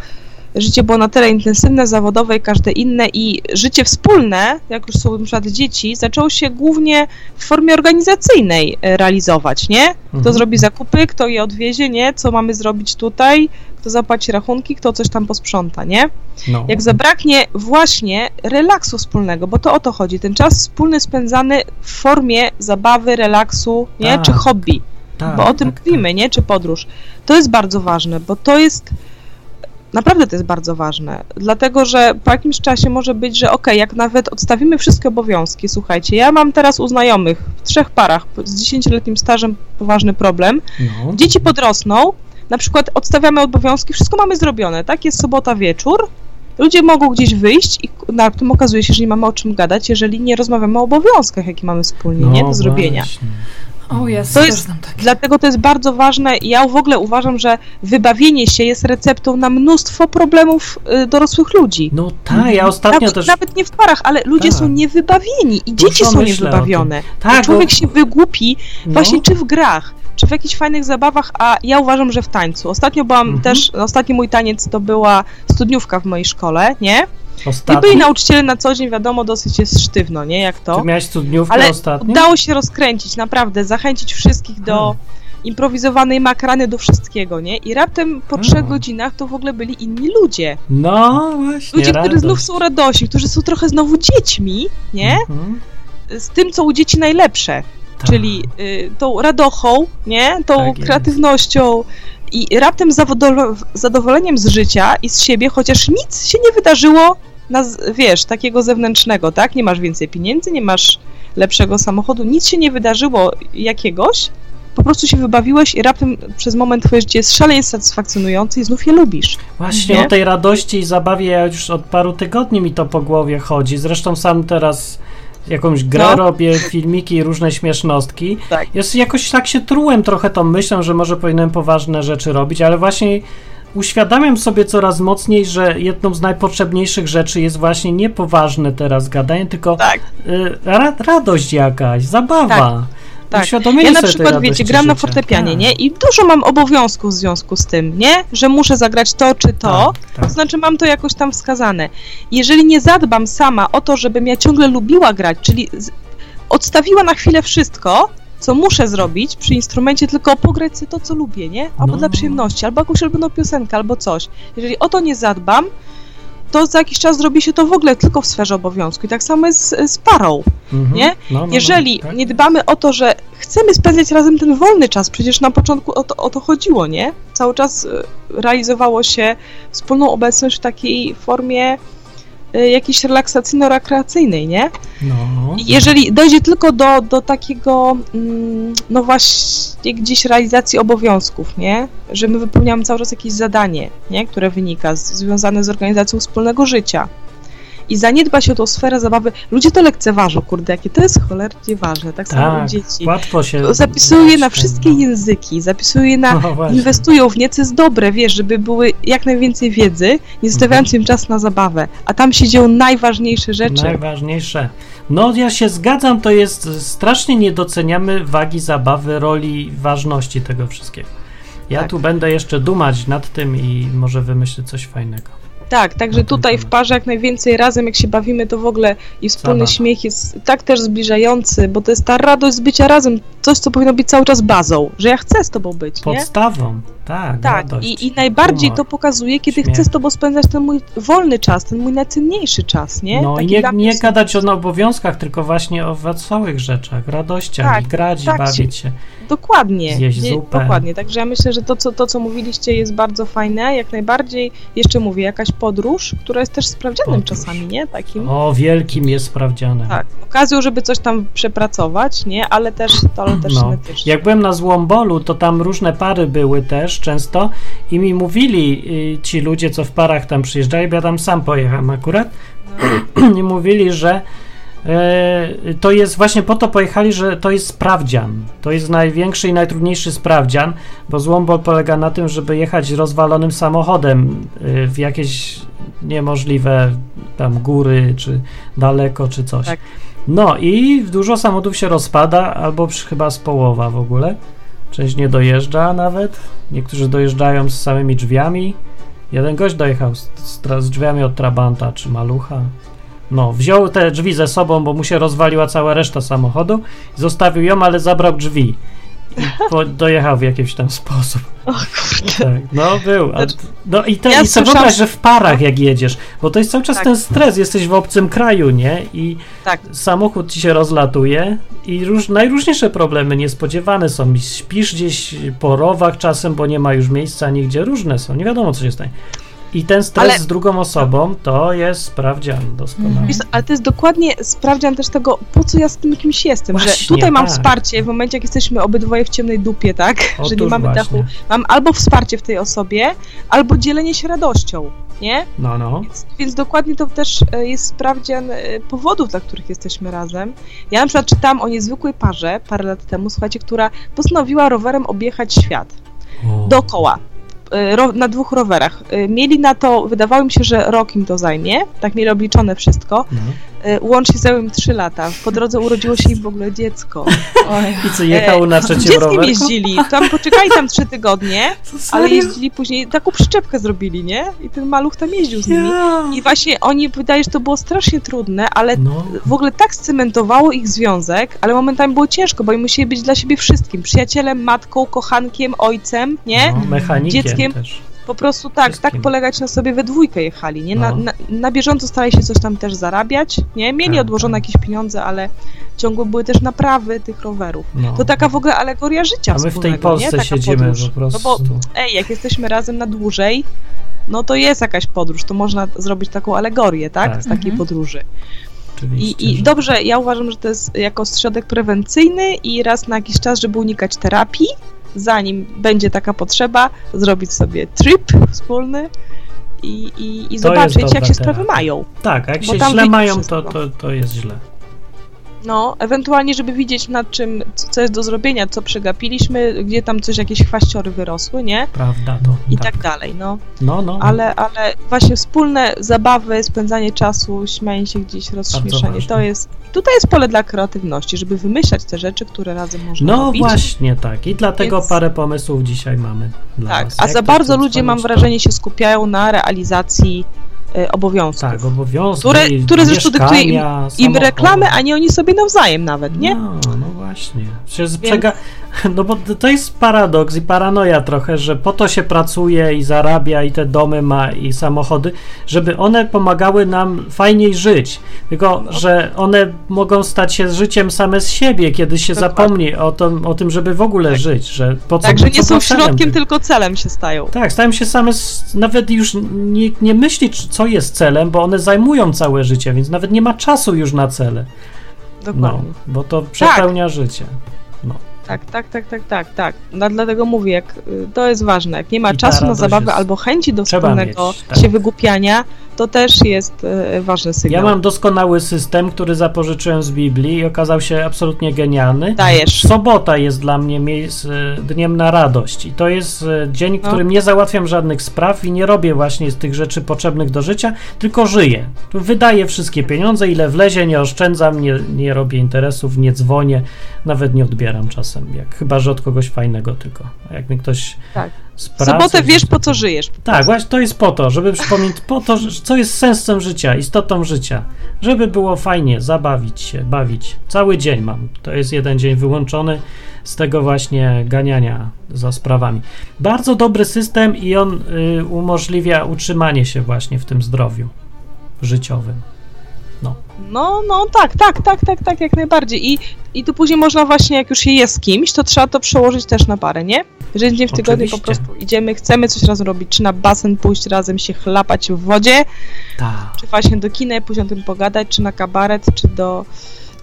życie było na tyle intensywne, zawodowe i każde inne i życie wspólne, jak już są na dzieci, zaczęło się głównie w formie organizacyjnej e, realizować, nie? Kto Mhm. zrobi zakupy, kto je odwiezie, nie? Co mamy zrobić tutaj, kto zapłaci rachunki, kto coś tam posprząta, nie? No. Jak zabraknie właśnie relaksu wspólnego, bo to o to chodzi, ten czas wspólny spędzany w formie zabawy, relaksu, nie? Tak. Czy hobby tak, bo o tym tak, mówimy, nie? Czy podróż. To jest bardzo ważne, bo to jest. Naprawdę to jest bardzo ważne, dlatego że po jakimś czasie może być, że okej, jak nawet odstawimy wszystkie obowiązki, słuchajcie, ja mam teraz u znajomych w trzech parach z 10-letnim stażem poważny problem. No. Dzieci podrosną, na przykład odstawiamy obowiązki, wszystko mamy zrobione, tak? Jest sobota wieczór, ludzie mogą gdzieś wyjść i na tym okazuje się, że nie mamy o czym gadać, jeżeli nie rozmawiamy o obowiązkach, jakie mamy wspólnie, nie? Do zrobienia. No właśnie. O jest, To też jest-. Dlatego to jest bardzo ważne. Ja w ogóle uważam, że wybawienie się jest receptą na mnóstwo problemów y, dorosłych ludzi. No tak, ja ostatnio nawet, też... nawet nie w parach, ale ludzie Tak. są niewybawieni i dzieci Dużo są myślę o niewybawione. Tak, I człowiek bo- się wygłupi no. właśnie czy w grach, czy w jakichś fajnych zabawach, a ja uważam, że w tańcu. Ostatnio byłam Mhm. też, ostatni mój taniec to była studniówka w mojej szkole, nie? I Ostatnio? byli nauczyciele na co dzień, wiadomo, dosyć jest sztywno, nie? Jak to. Ty miałeś studniówkę Ale ostatnio? udało się rozkręcić, naprawdę, zachęcić wszystkich do Hmm. improwizowanej makrany, do wszystkiego, nie? I raptem po Hmm. trzech godzinach to w ogóle byli inni ludzie. No właśnie, Ludzie, którzy znów są radości, którzy są trochę znowu dziećmi, nie? Mhm. Z tym, co u dzieci najlepsze, Tak. czyli y, tą radochą, nie? Tą Tak kreatywnością i raptem zadowoleniem z życia i z siebie, chociaż nic się nie wydarzyło na, wiesz, takiego zewnętrznego, tak? Nie masz więcej pieniędzy, nie masz lepszego samochodu, nic się nie wydarzyło jakiegoś, po prostu się wybawiłeś i raptem przez moment twoje życie jest szalenie satysfakcjonujące i znów je lubisz. Właśnie Nie? o tej radości i zabawie ja już od paru tygodni mi to po głowie chodzi. Zresztą sam teraz jakąś grę No. robię, filmiki różne śmiesznostki. Tak. Jest, jakoś tak się trułem trochę tą myślą, że może powinienem poważne rzeczy robić, ale właśnie uświadamiam sobie coraz mocniej, że jedną z najpotrzebniejszych rzeczy jest właśnie nie poważne teraz gadanie, tylko Tak. y, ra, radość jakaś, zabawa. tak. Uświadomienie Ja na przykład, wiecie, gram na życia. fortepianie, Tak, nie? I dużo mam obowiązków w związku z tym, nie? Że muszę zagrać to czy to. Tak, tak. To znaczy mam to jakoś tam wskazane. Jeżeli nie zadbam sama o to, żebym ja ciągle lubiła grać, czyli odstawiła na chwilę wszystko, co muszę zrobić przy instrumencie, tylko pograć sobie to, co lubię, nie? Albo No. dla przyjemności, albo jakąś ulubioną piosenkę, albo coś. Jeżeli o to nie zadbam, to za jakiś czas zrobi się to w ogóle tylko w sferze obowiązku. I tak samo jest z, z parą. Mhm. nie? No, no, no, Jeżeli tak. nie dbamy o to, że chcemy spędzać razem ten wolny czas, przecież na początku o to, o to chodziło, nie? Cały czas y, realizowało się wspólną obecność w takiej formie jakiejś relaksacyjno-rekreacyjnej, nie? No. Jeżeli dojdzie tylko do, do takiego, mm, no właśnie gdzieś realizacji obowiązków, nie? Że my wypełniamy cały czas jakieś zadanie, nie? Które wynika, z, związane z organizacją wspólnego życia. I zaniedba się tą sferę zabawy. Ludzie to lekceważą, kurde, jakie to jest cholernie ważne, tak samo Tak, dzieci. łatwo się... Zapisują je na wszystkie no. języki, zapisują je na No inwestują w nie, co jest dobre, wiesz, żeby były jak najwięcej wiedzy, nie zostawiając im czas na zabawę. A tam się dzieją najważniejsze rzeczy. Najważniejsze. No ja się zgadzam, to jest strasznie nie doceniamy wagi zabawy, roli, ważności tego wszystkiego. Ja Tak. tu będę jeszcze dumać nad tym i może wymyślę coś fajnego. Tak, także tutaj w parze jak najwięcej razem, jak się bawimy, to w ogóle i wspólny śmiech jest tak też zbliżający, bo to jest ta radość z bycia razem, coś, co powinno być cały czas bazą, że ja chcę z tobą być, nie? Podstawą, tak, Tak, radość, i, i najbardziej humor. to pokazuje, kiedy śmiech. chcę z tobą spędzać ten mój wolny czas, ten mój najcenniejszy czas, nie? No i nie, nie gadać o obowiązkach, tylko właśnie o wesołych rzeczach, radościach Tak, i grać tak i bawić się. Dokładnie. Zjeść Nie- zupę. Dokładnie. Także ja myślę, że to co, to, co mówiliście, jest bardzo fajne. Jak najbardziej, jeszcze mówię, jakaś podróż, która jest też sprawdzianem Podróż. czasami, nie? Takim. O, wielkim jest sprawdzianem. Tak, okazją, żeby coś tam przepracować, nie? Ale też to ale też No. Jak byłem na Złombolu, to tam różne pary były też często i mi mówili y, ci ludzie, co w parach tam przyjeżdżali, bo ja tam sam pojechałem akurat, [CLEARS THROAT] i mówili, że to jest właśnie po to pojechali, że to jest sprawdzian. To jest największy i najtrudniejszy sprawdzian, bo Złombol polega na tym, żeby jechać rozwalonym samochodem y, w jakieś niemożliwe tam góry, czy daleko, czy coś. Tak. No i dużo samochodów się rozpada, albo chyba z połowa w ogóle. Część nie dojeżdża nawet. Niektórzy dojeżdżają z samymi drzwiami. Jeden gość dojechał z, z, z drzwiami od Trabanta czy Malucha. No, wziął te drzwi ze sobą, bo mu się rozwaliła cała reszta samochodu. Zostawił ją, ale zabrał drzwi. Po, dojechał w jakiś tam sposób. O kurde. Tak, no był. A, Znaczy, no i to ja i sobie słyszałam- wyobraź, że w parach jak jedziesz, bo to jest cały czas Tak. ten stres, jesteś w obcym kraju, nie? I Tak. samochód ci się rozlatuje i róż, najróżniejsze problemy niespodziewane są. I Śpisz gdzieś po rowach czasem, bo nie ma już miejsca nigdzie, różne są, nie wiadomo co się stanie. I ten stres Ale- z drugą osobą to jest sprawdzian. Wiesz, co, ale to jest dokładnie sprawdzian też tego, po co ja z tym kimś jestem, że Właśnie, tutaj mam tak. wsparcie w momencie, jak jesteśmy obydwoje w ciemnej dupie, tak? [LAUGHS] że nie Otóż mamy właśnie. dachu. Mam albo wsparcie w tej osobie, albo dzielenie się radością, nie? No, no. Więc, więc dokładnie to też e, jest sprawdzian e, powodów, dla których jesteśmy razem. Ja na przykład czytałam o niezwykłej parze parę lat temu, słuchajcie, która postanowiła rowerem objechać świat O. dookoła. Ro, na dwóch rowerach. E, Mieli na to, wydawało mi się, że rok im to zajmie, tak mieli obliczone wszystko. No. E, Łącznie zajęło im 3 lata. Po drodze urodziło się im w ogóle dziecko. [LAUGHS] Oj. I co, jechał na Z trzecim dzieckiem jeździli, tam poczekali tam 3 tygodnie, [LAUGHS] ale jeździli później, taką przyczepkę zrobili, nie? I ten maluch tam jeździł z nimi. Ja. I właśnie oni, wydaje że to było strasznie trudne, ale No. w ogóle tak scementowało ich związek, ale momentami było ciężko, bo oni musieli być dla siebie wszystkim. Przyjacielem, matką, kochankiem, ojcem, nie? No, mechanikiem Dzieckiem. też. Po prostu tak, Wszystkim. tak polegać na sobie we dwójkę jechali, nie? Na, No. na, na bieżąco starali się coś tam też zarabiać, nie? Mieli Tak, odłożone tak. jakieś pieniądze, ale ciągłe były też naprawy tych rowerów. No. To taka w ogóle alegoria życia A my w tej Polsce siedzimy podróż. po prostu. No bo ej, jak jesteśmy razem na dłużej, no to jest jakaś podróż, to można zrobić taką alegorię, tak? Tak. Z takiej Mhm. podróży. I, I dobrze, ja uważam, że to jest jako środek prewencyjny i raz na jakiś czas, żeby unikać terapii, zanim będzie taka potrzeba, zrobić sobie trip wspólny i, i, i zobaczyć, jak się sprawy terapia. mają. Tak, a jak bo się źle mają, to, to, to jest źle. No, ewentualnie, żeby widzieć nad czym, co jest do zrobienia, co przegapiliśmy, gdzie tam coś, jakieś chwaściory wyrosły, nie? Prawda to. I tak, dalej, no. No, no. Ale, ale właśnie wspólne zabawy, spędzanie czasu, śmianie się gdzieś, rozśmieszanie, to jest, tutaj jest pole dla kreatywności, żeby wymyślać te rzeczy, które razem można No robić. właśnie tak. I dlatego Więc- parę pomysłów dzisiaj mamy dla Tak, was. a Jak za to bardzo ludzie, mam wrażenie, się skupiają na realizacji obowiązków. Tak, obowiązki, Które- które zresztą dyktuje im- Im reklamy, a nie oni sobie nawzajem nawet, nie? No, no właśnie. Przecież przega... [LAUGHS] No bo to jest paradoks i paranoja trochę, że po to się pracuje i zarabia i te domy ma i samochody, żeby one pomagały nam fajniej żyć. Tylko, No. że one mogą stać się życiem same z siebie, kiedy się Dokładnie. zapomni o tym, o tym, żeby w ogóle żyć, że po co Także co nie są środkiem, tego. tylko celem się stają. Tak, stają się same, z, nawet już nie, nie myśli, co jest celem, bo one zajmują całe życie, więc nawet nie ma czasu już na cele. No, Dokładnie. bo to przepełnia życie. Tak, tak, tak, tak, tak, tak. No, dlatego mówię, jak, y, to jest ważne. Jak nie ma I czasu na zabawę albo chęci do wspólnego mieć, tak. się wygłupiania, to też jest e, ważny sygnał. Ja mam doskonały system, który zapożyczyłem z Biblii i okazał się absolutnie genialny. Dajesz. Sobota jest dla mnie e, dniem na radość i to jest e, dzień, w No. którym nie załatwiam żadnych spraw i nie robię właśnie z tych rzeczy potrzebnych do życia, tylko żyję. Tu Wydaję wszystkie pieniądze, ile wlezie, nie oszczędzam, nie, nie robię interesów, nie dzwonię, nawet nie odbieram czasem, jak chyba, że od kogoś fajnego tylko. Jak mi ktoś Tak. Z pracy... sobotę wiesz, po co żyjesz. tak, właśnie to jest po to, żeby przypomnieć, po to, co jest sensem życia, istotą życia. Żeby było fajnie, zabawić się, bawić. Cały dzień mam. To jest jeden dzień wyłączony z tego właśnie ganiania za sprawami. Bardzo dobry system i on y, umożliwia utrzymanie się właśnie w tym zdrowiu życiowym. No, no, tak, tak, tak, tak, tak, jak najbardziej. I, I tu później można właśnie, jak już się jest z kimś, to trzeba to przełożyć też na parę, nie? Jeżeli dzień w tygodniu po Oczywiście. prostu idziemy, chcemy coś razem robić, czy na basen pójść razem się chlapać w wodzie, Tak. czy właśnie do kina i później o tym pogadać, czy na kabaret, czy do...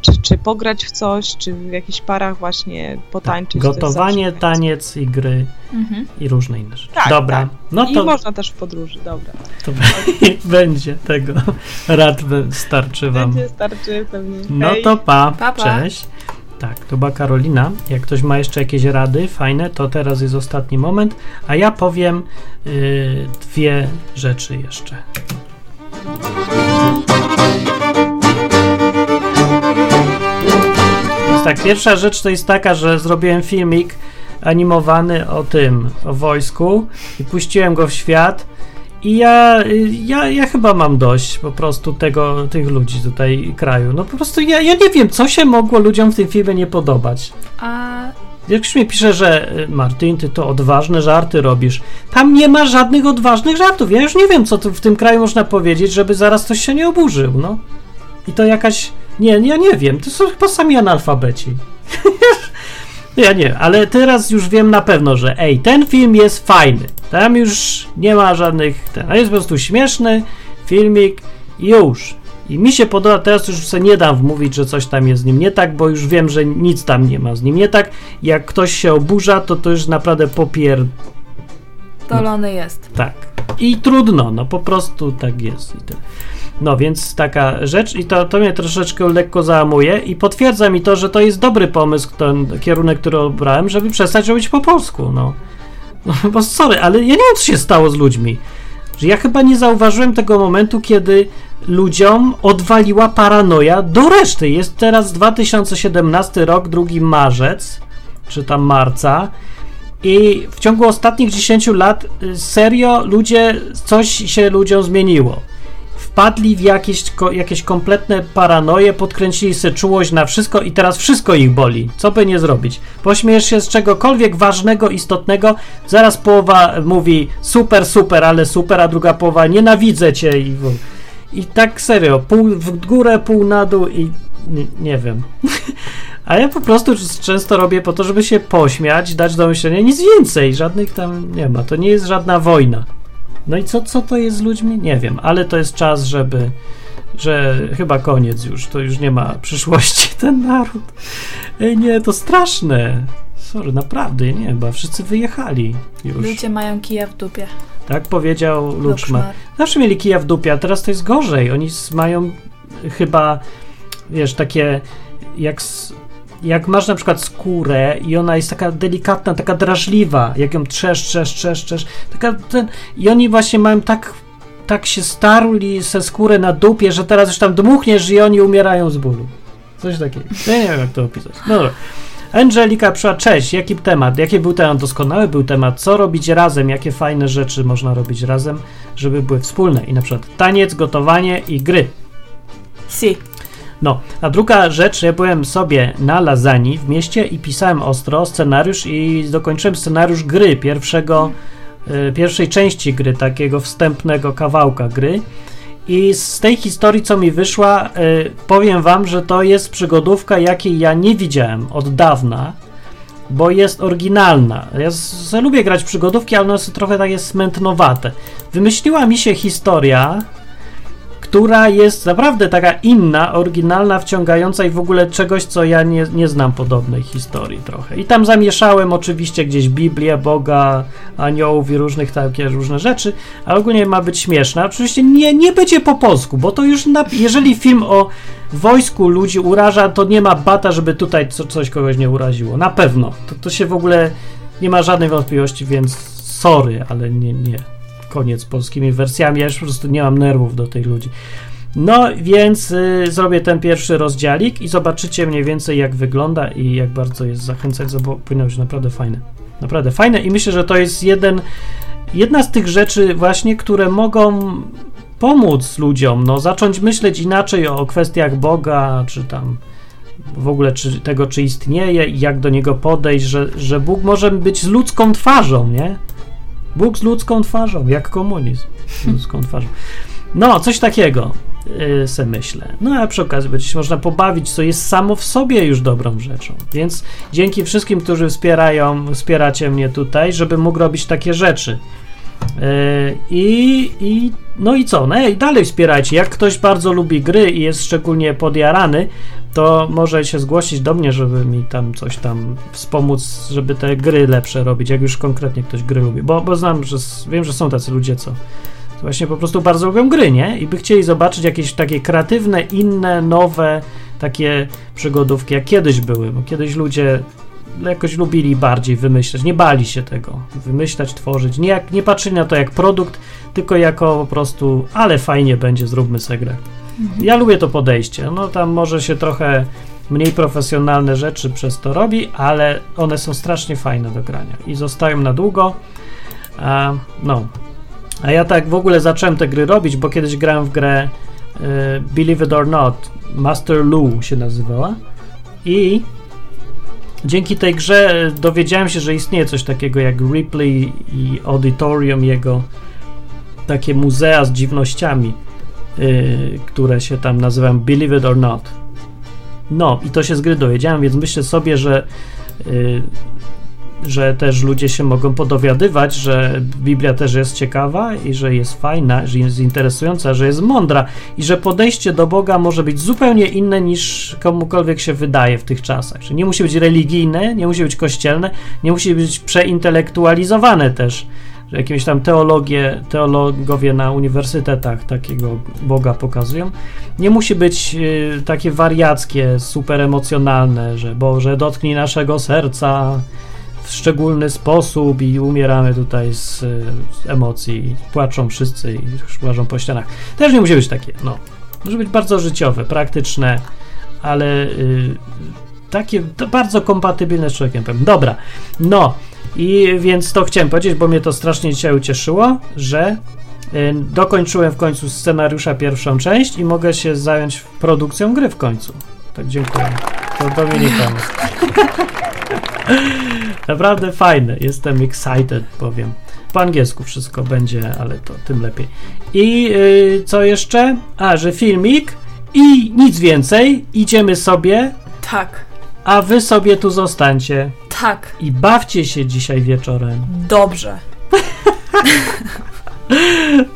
Czy, czy pograć w coś, czy w jakichś parach właśnie potańczyć. Gotowanie, taniec i gry Mhm. i różne inne rzeczy. Tak, Dobra, tak. no I to, można też w podróży, dobra. to [LAUGHS] będzie tego. Rad starczy wam. Będzie, starczy pewnie. No Hej. to pa, Pa, pa. cześć. Tak, to była Karolina. Jak ktoś ma jeszcze jakieś rady fajne, to teraz jest ostatni moment, a ja powiem y, dwie rzeczy jeszcze. Więc tak, pierwsza rzecz to jest taka, że zrobiłem filmik animowany o tym, o wojsku i puściłem go w świat i ja, y, ja, ja chyba mam dość po prostu tego, tych ludzi tutaj kraju. No po prostu ja, ja nie wiem, co się mogło ludziom w tym filmie nie podobać. A Jak ktoś mi pisze, że y, Martin, ty to odważne żarty robisz. Tam nie ma żadnych odważnych żartów. Ja już nie wiem, co w tym kraju można powiedzieć, żeby zaraz ktoś się nie oburzył, no. I to jakaś... Nie, ja nie wiem. To są chyba sami analfabeci. [LAUGHS] ja nie, ale teraz już wiem na pewno, że ej, ten film jest fajny. Tam już nie ma żadnych... Ten, a jest po prostu śmieszny filmik i już. I mi się podoba, teraz już sobie nie dam wmówić, że coś tam jest z nim nie tak, bo już wiem, że nic tam nie ma z nim nie tak. Jak ktoś się oburza, to to już naprawdę popier... dolony jest. Tak. I trudno, no po prostu tak jest. No więc taka rzecz i to, to mnie troszeczkę lekko załamuje i potwierdza mi to, że to jest dobry pomysł, ten kierunek, który obrałem, żeby przestać robić po polsku, no. No [LAUGHS] bo sorry, ale ja nie wiem, co się stało z ludźmi. Że ja chyba nie zauważyłem tego momentu, kiedy ludziom odwaliła paranoja do reszty. Jest teraz 2017 rok, 2 marzec, czy tam marca. I w ciągu ostatnich 10 lat y, serio ludzie, coś się ludziom zmieniło. Wpadli w jakieś, jakieś kompletne paranoje, podkręcili sobie czułość na wszystko i teraz wszystko ich boli. Co by nie zrobić? Pośmiejesz się z czegokolwiek ważnego, istotnego, zaraz połowa mówi super, super, ale super, a druga połowa nienawidzę cię i, i tak serio, pół w górę, pół na dół i nie, nie wiem. [LAUGHS] A ja po prostu często robię po to, żeby się pośmiać, dać do myślenia, nic więcej, żadnych tam nie ma. To nie jest żadna wojna. No i co, co to jest z ludźmi? Nie wiem, ale to jest czas, żeby, że chyba koniec już, to już nie ma przyszłości [LAUGHS] ten naród. Ej, nie, to straszne. Sorry, naprawdę, nie, chyba wszyscy wyjechali już. Ludzie mają kija w dupie. Tak powiedział Luczmar. Zawsze mieli kija w dupie, a teraz to jest gorzej. Oni mają chyba, wiesz, takie jak, jak masz na przykład skórę i ona jest taka delikatna, taka drażliwa, jak ją trzesz, trzesz, trzesz, trzesz, taka ten, i oni właśnie mają tak tak się starli se skórę na dupie, że teraz już tam dmuchniesz i oni umierają z bólu. Coś takiego. Ja nie wiem, jak to opisać. No dobra. Angelika przyszła, cześć, jaki temat? Jaki był temat? Doskonały był temat. Co robić razem? Jakie fajne rzeczy można robić razem, żeby były wspólne? I na przykład taniec, gotowanie i gry. Si. No, a druga rzecz, ja byłem sobie na Lazani w mieście i pisałem ostro scenariusz i dokończyłem scenariusz gry, pierwszego, y, pierwszej części gry, takiego wstępnego kawałka gry. I z tej historii, co mi wyszła, y, powiem wam, że to jest przygodówka, jakiej ja nie widziałem od dawna, bo jest oryginalna. Ja z, lubię grać przygodówki, ale one są trochę takie smętnowate. Wymyśliła mi się historia, która jest naprawdę taka inna, oryginalna, wciągająca i w ogóle czegoś, co ja nie, nie znam podobnej historii trochę. I tam zamieszałem oczywiście gdzieś Biblię, Boga, aniołów i różnych takie różne rzeczy, ale ogólnie ma być śmieszna. Oczywiście nie, nie będzie po polsku, bo to już, na, jeżeli film o wojsku ludzi uraża, to nie ma bata, żeby tutaj co, coś kogoś nie uraziło. Na pewno. To, to się w ogóle nie ma żadnej wątpliwości, więc sorry, ale nie, nie koniec polskimi wersjami. Ja już po prostu nie mam nerwów do tych ludzi. No więc y, zrobię ten pierwszy rozdziałik i zobaczycie mniej więcej jak wygląda i jak bardzo jest zachęcać, bo powinno być naprawdę fajne. Naprawdę fajne i myślę, że to jest jeden, jedna z tych rzeczy właśnie, które mogą pomóc ludziom, no zacząć myśleć inaczej o kwestiach Boga, czy tam w ogóle czy, tego, czy istnieje i jak do niego podejść, że, że Bóg może być z ludzką twarzą, nie? Bóg z ludzką twarzą, jak komunizm z ludzką twarzą. No, coś takiego. yy, se myślę. No a przy okazji będzie się można pobawić, co jest samo w sobie już dobrą rzeczą. Więc dzięki wszystkim, którzy wspierają, wspieracie mnie tutaj, żeby mógł robić takie rzeczy. Yy, I, I no i co? No i dalej wspierajcie. Jak ktoś bardzo lubi gry i jest szczególnie podjarany, to może się zgłosić do mnie, żeby mi tam coś tam wspomóc, żeby te gry lepsze robić, jak już konkretnie ktoś gry lubi. Bo, bo znam, że wiem, że są tacy ludzie, co właśnie po prostu bardzo lubią gry, nie? I by chcieli zobaczyć jakieś takie kreatywne, inne, nowe takie przygodówki, jak kiedyś były, bo kiedyś ludzie jakoś lubili bardziej wymyślać, nie bali się tego, wymyślać, tworzyć, nie, jak, nie patrzyli na to jak produkt, tylko jako po prostu, ale fajnie będzie, zróbmy sobie grę. Ja lubię to podejście, no tam może się trochę mniej profesjonalne rzeczy przez to robi, ale one są strasznie fajne do grania i zostają na długo, a, no, a ja tak w ogóle zacząłem te gry robić, bo kiedyś grałem w grę y, Believe It or Not, Master Lu się nazywała. I dzięki tej grze y, dowiedziałem się, że istnieje coś takiego jak Ripley i Auditorium jego takie muzea z dziwnościami, y, które się tam nazywają Believe It or Not. No i to się z gry dowiedziałem, więc myślę sobie, że y, że też ludzie się mogą podowiadywać, że Biblia też jest ciekawa i że jest fajna, że jest interesująca, że jest mądra i że podejście do Boga może być zupełnie inne niż komukolwiek się wydaje w tych czasach. Że nie musi być religijne, nie musi być kościelne, nie musi być przeintelektualizowane też. Że jakieś tam teologie, teologowie na uniwersytetach takiego Boga pokazują. Nie musi być y, takie wariackie, super emocjonalne, że Boże dotknij naszego serca, w szczególny sposób i umieramy tutaj z, z emocji, płaczą wszyscy i łażą po ścianach. Też nie musi być takie, no. Może być bardzo życiowe, praktyczne, ale y, takie bardzo kompatybilne z człowiekiem pewnym. Dobra, no i więc to chciałem powiedzieć, bo mnie to strasznie dzisiaj ucieszyło, że y, dokończyłem w końcu scenariusza pierwszą część i mogę się zająć produkcją gry w końcu. Tak dziękuję. To Dominika. [LAUGHS] Naprawdę fajne. Jestem excited, powiem. Po angielsku wszystko będzie, ale to tym lepiej. I yy, co jeszcze? A, że filmik i nic więcej. Idziemy sobie, Tak, a wy sobie tu zostańcie tak, i bawcie się dzisiaj wieczorem. dobrze. [LAUGHS]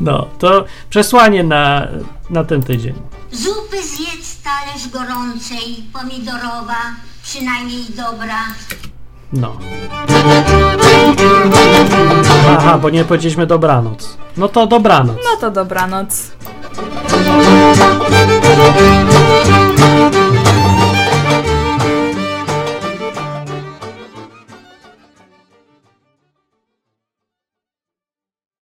No, to przesłanie na, na ten tydzień. Zupy zjedz talerz gorącej, pomidorowa, przynajmniej dobra. No. Aha, bo nie powiedzieliśmy dobranoc. No to dobranoc. No to dobranoc.